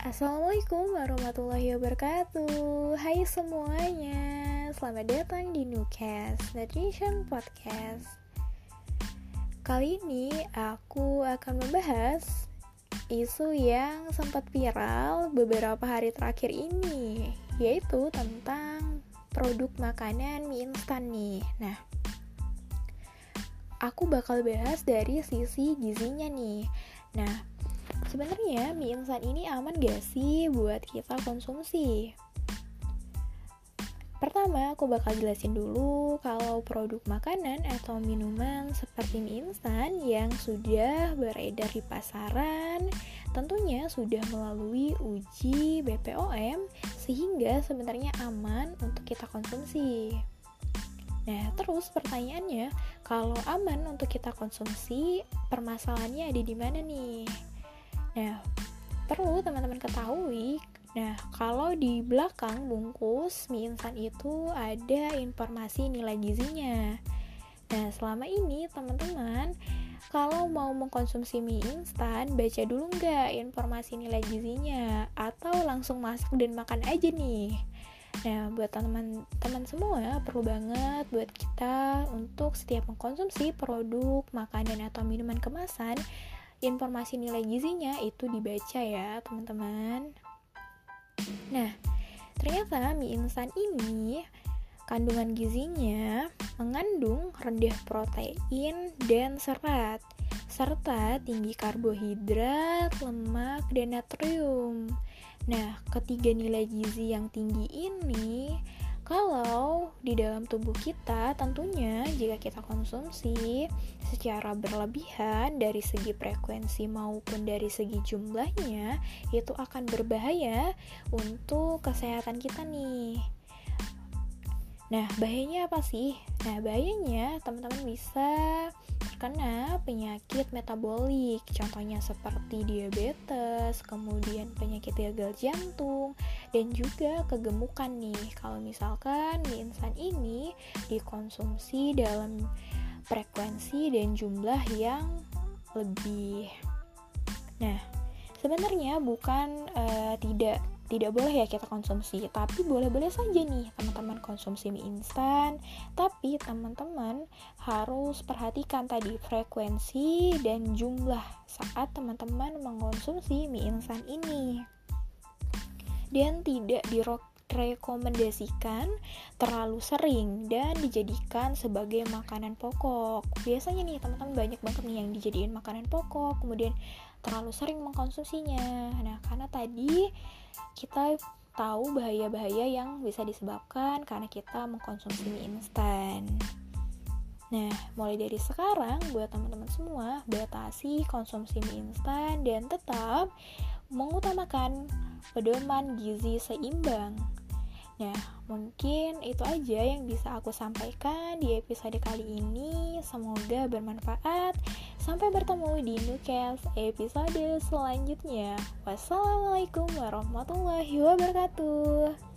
Assalamualaikum warahmatullahi wabarakatuh. Hai semuanya. Selamat datang di Newcast Nutrition Podcast. Kali ini aku akan membahas Isu yang sempat viral beberapa hari terakhir ini Yaitu tentang produk makanan mie instan nih. Nah Aku bakal bahas dari sisi gizinya nih. Nah, Sebenarnya mie instan ini aman gak sih buat kita konsumsi? Pertama, aku bakal jelasin dulu kalau produk makanan atau minuman seperti mie instan yang sudah beredar di pasaran tentunya sudah melalui uji BPOM sehingga sebenarnya aman untuk kita konsumsi. Nah, terus pertanyaannya, kalau aman untuk kita konsumsi, permasalahannya ada di mana nih? Nah, perlu teman-teman ketahui, nah kalau di belakang bungkus mie instan itu ada informasi nilai gizinya. Nah, selama ini teman-teman kalau mau mengkonsumsi mie instan, baca dulu nggak informasi nilai gizinya atau langsung masak dan makan aja nih. Nah, buat teman-teman semua perlu banget buat kita untuk setiap mengkonsumsi produk makanan atau minuman kemasan informasi nilai gizinya itu dibaca ya teman-teman nah ternyata mie instan ini kandungan gizinya mengandung rendah protein dan serat serta tinggi karbohidrat, lemak, dan natrium. Nah, ketiga nilai gizi yang tinggi ini kalau di dalam tubuh kita, tentunya jika kita konsumsi secara berlebihan dari segi frekuensi maupun dari segi jumlahnya, itu akan berbahaya untuk kesehatan kita nih. Nah, bahayanya apa sih? Nah, bahayanya teman-teman bisa terkena penyakit metabolik, contohnya seperti diabetes, kemudian penyakit gagal jantung, dan juga kegemukan nih. Kalau misalkan mie instan ini dikonsumsi dalam frekuensi dan jumlah yang lebih. Nah, sebenarnya bukan uh, tidak tidak boleh ya kita konsumsi tapi boleh-boleh saja nih teman-teman konsumsi mie instan tapi teman-teman harus perhatikan tadi frekuensi dan jumlah saat teman-teman mengkonsumsi mie instan ini dan tidak direkomendasikan terlalu sering dan dijadikan sebagai makanan pokok biasanya nih teman-teman banyak banget nih yang dijadiin makanan pokok kemudian terlalu sering mengkonsumsinya nah karena tadi kita tahu bahaya-bahaya yang bisa disebabkan karena kita mengkonsumsi mie instan. Nah, mulai dari sekarang buat teman-teman semua, batasi konsumsi mie instan dan tetap mengutamakan pedoman gizi seimbang. Nah, mungkin itu aja yang bisa aku sampaikan di episode kali ini. Semoga bermanfaat. Sampai bertemu di Newcast episode selanjutnya. Wassalamualaikum warahmatullahi wabarakatuh.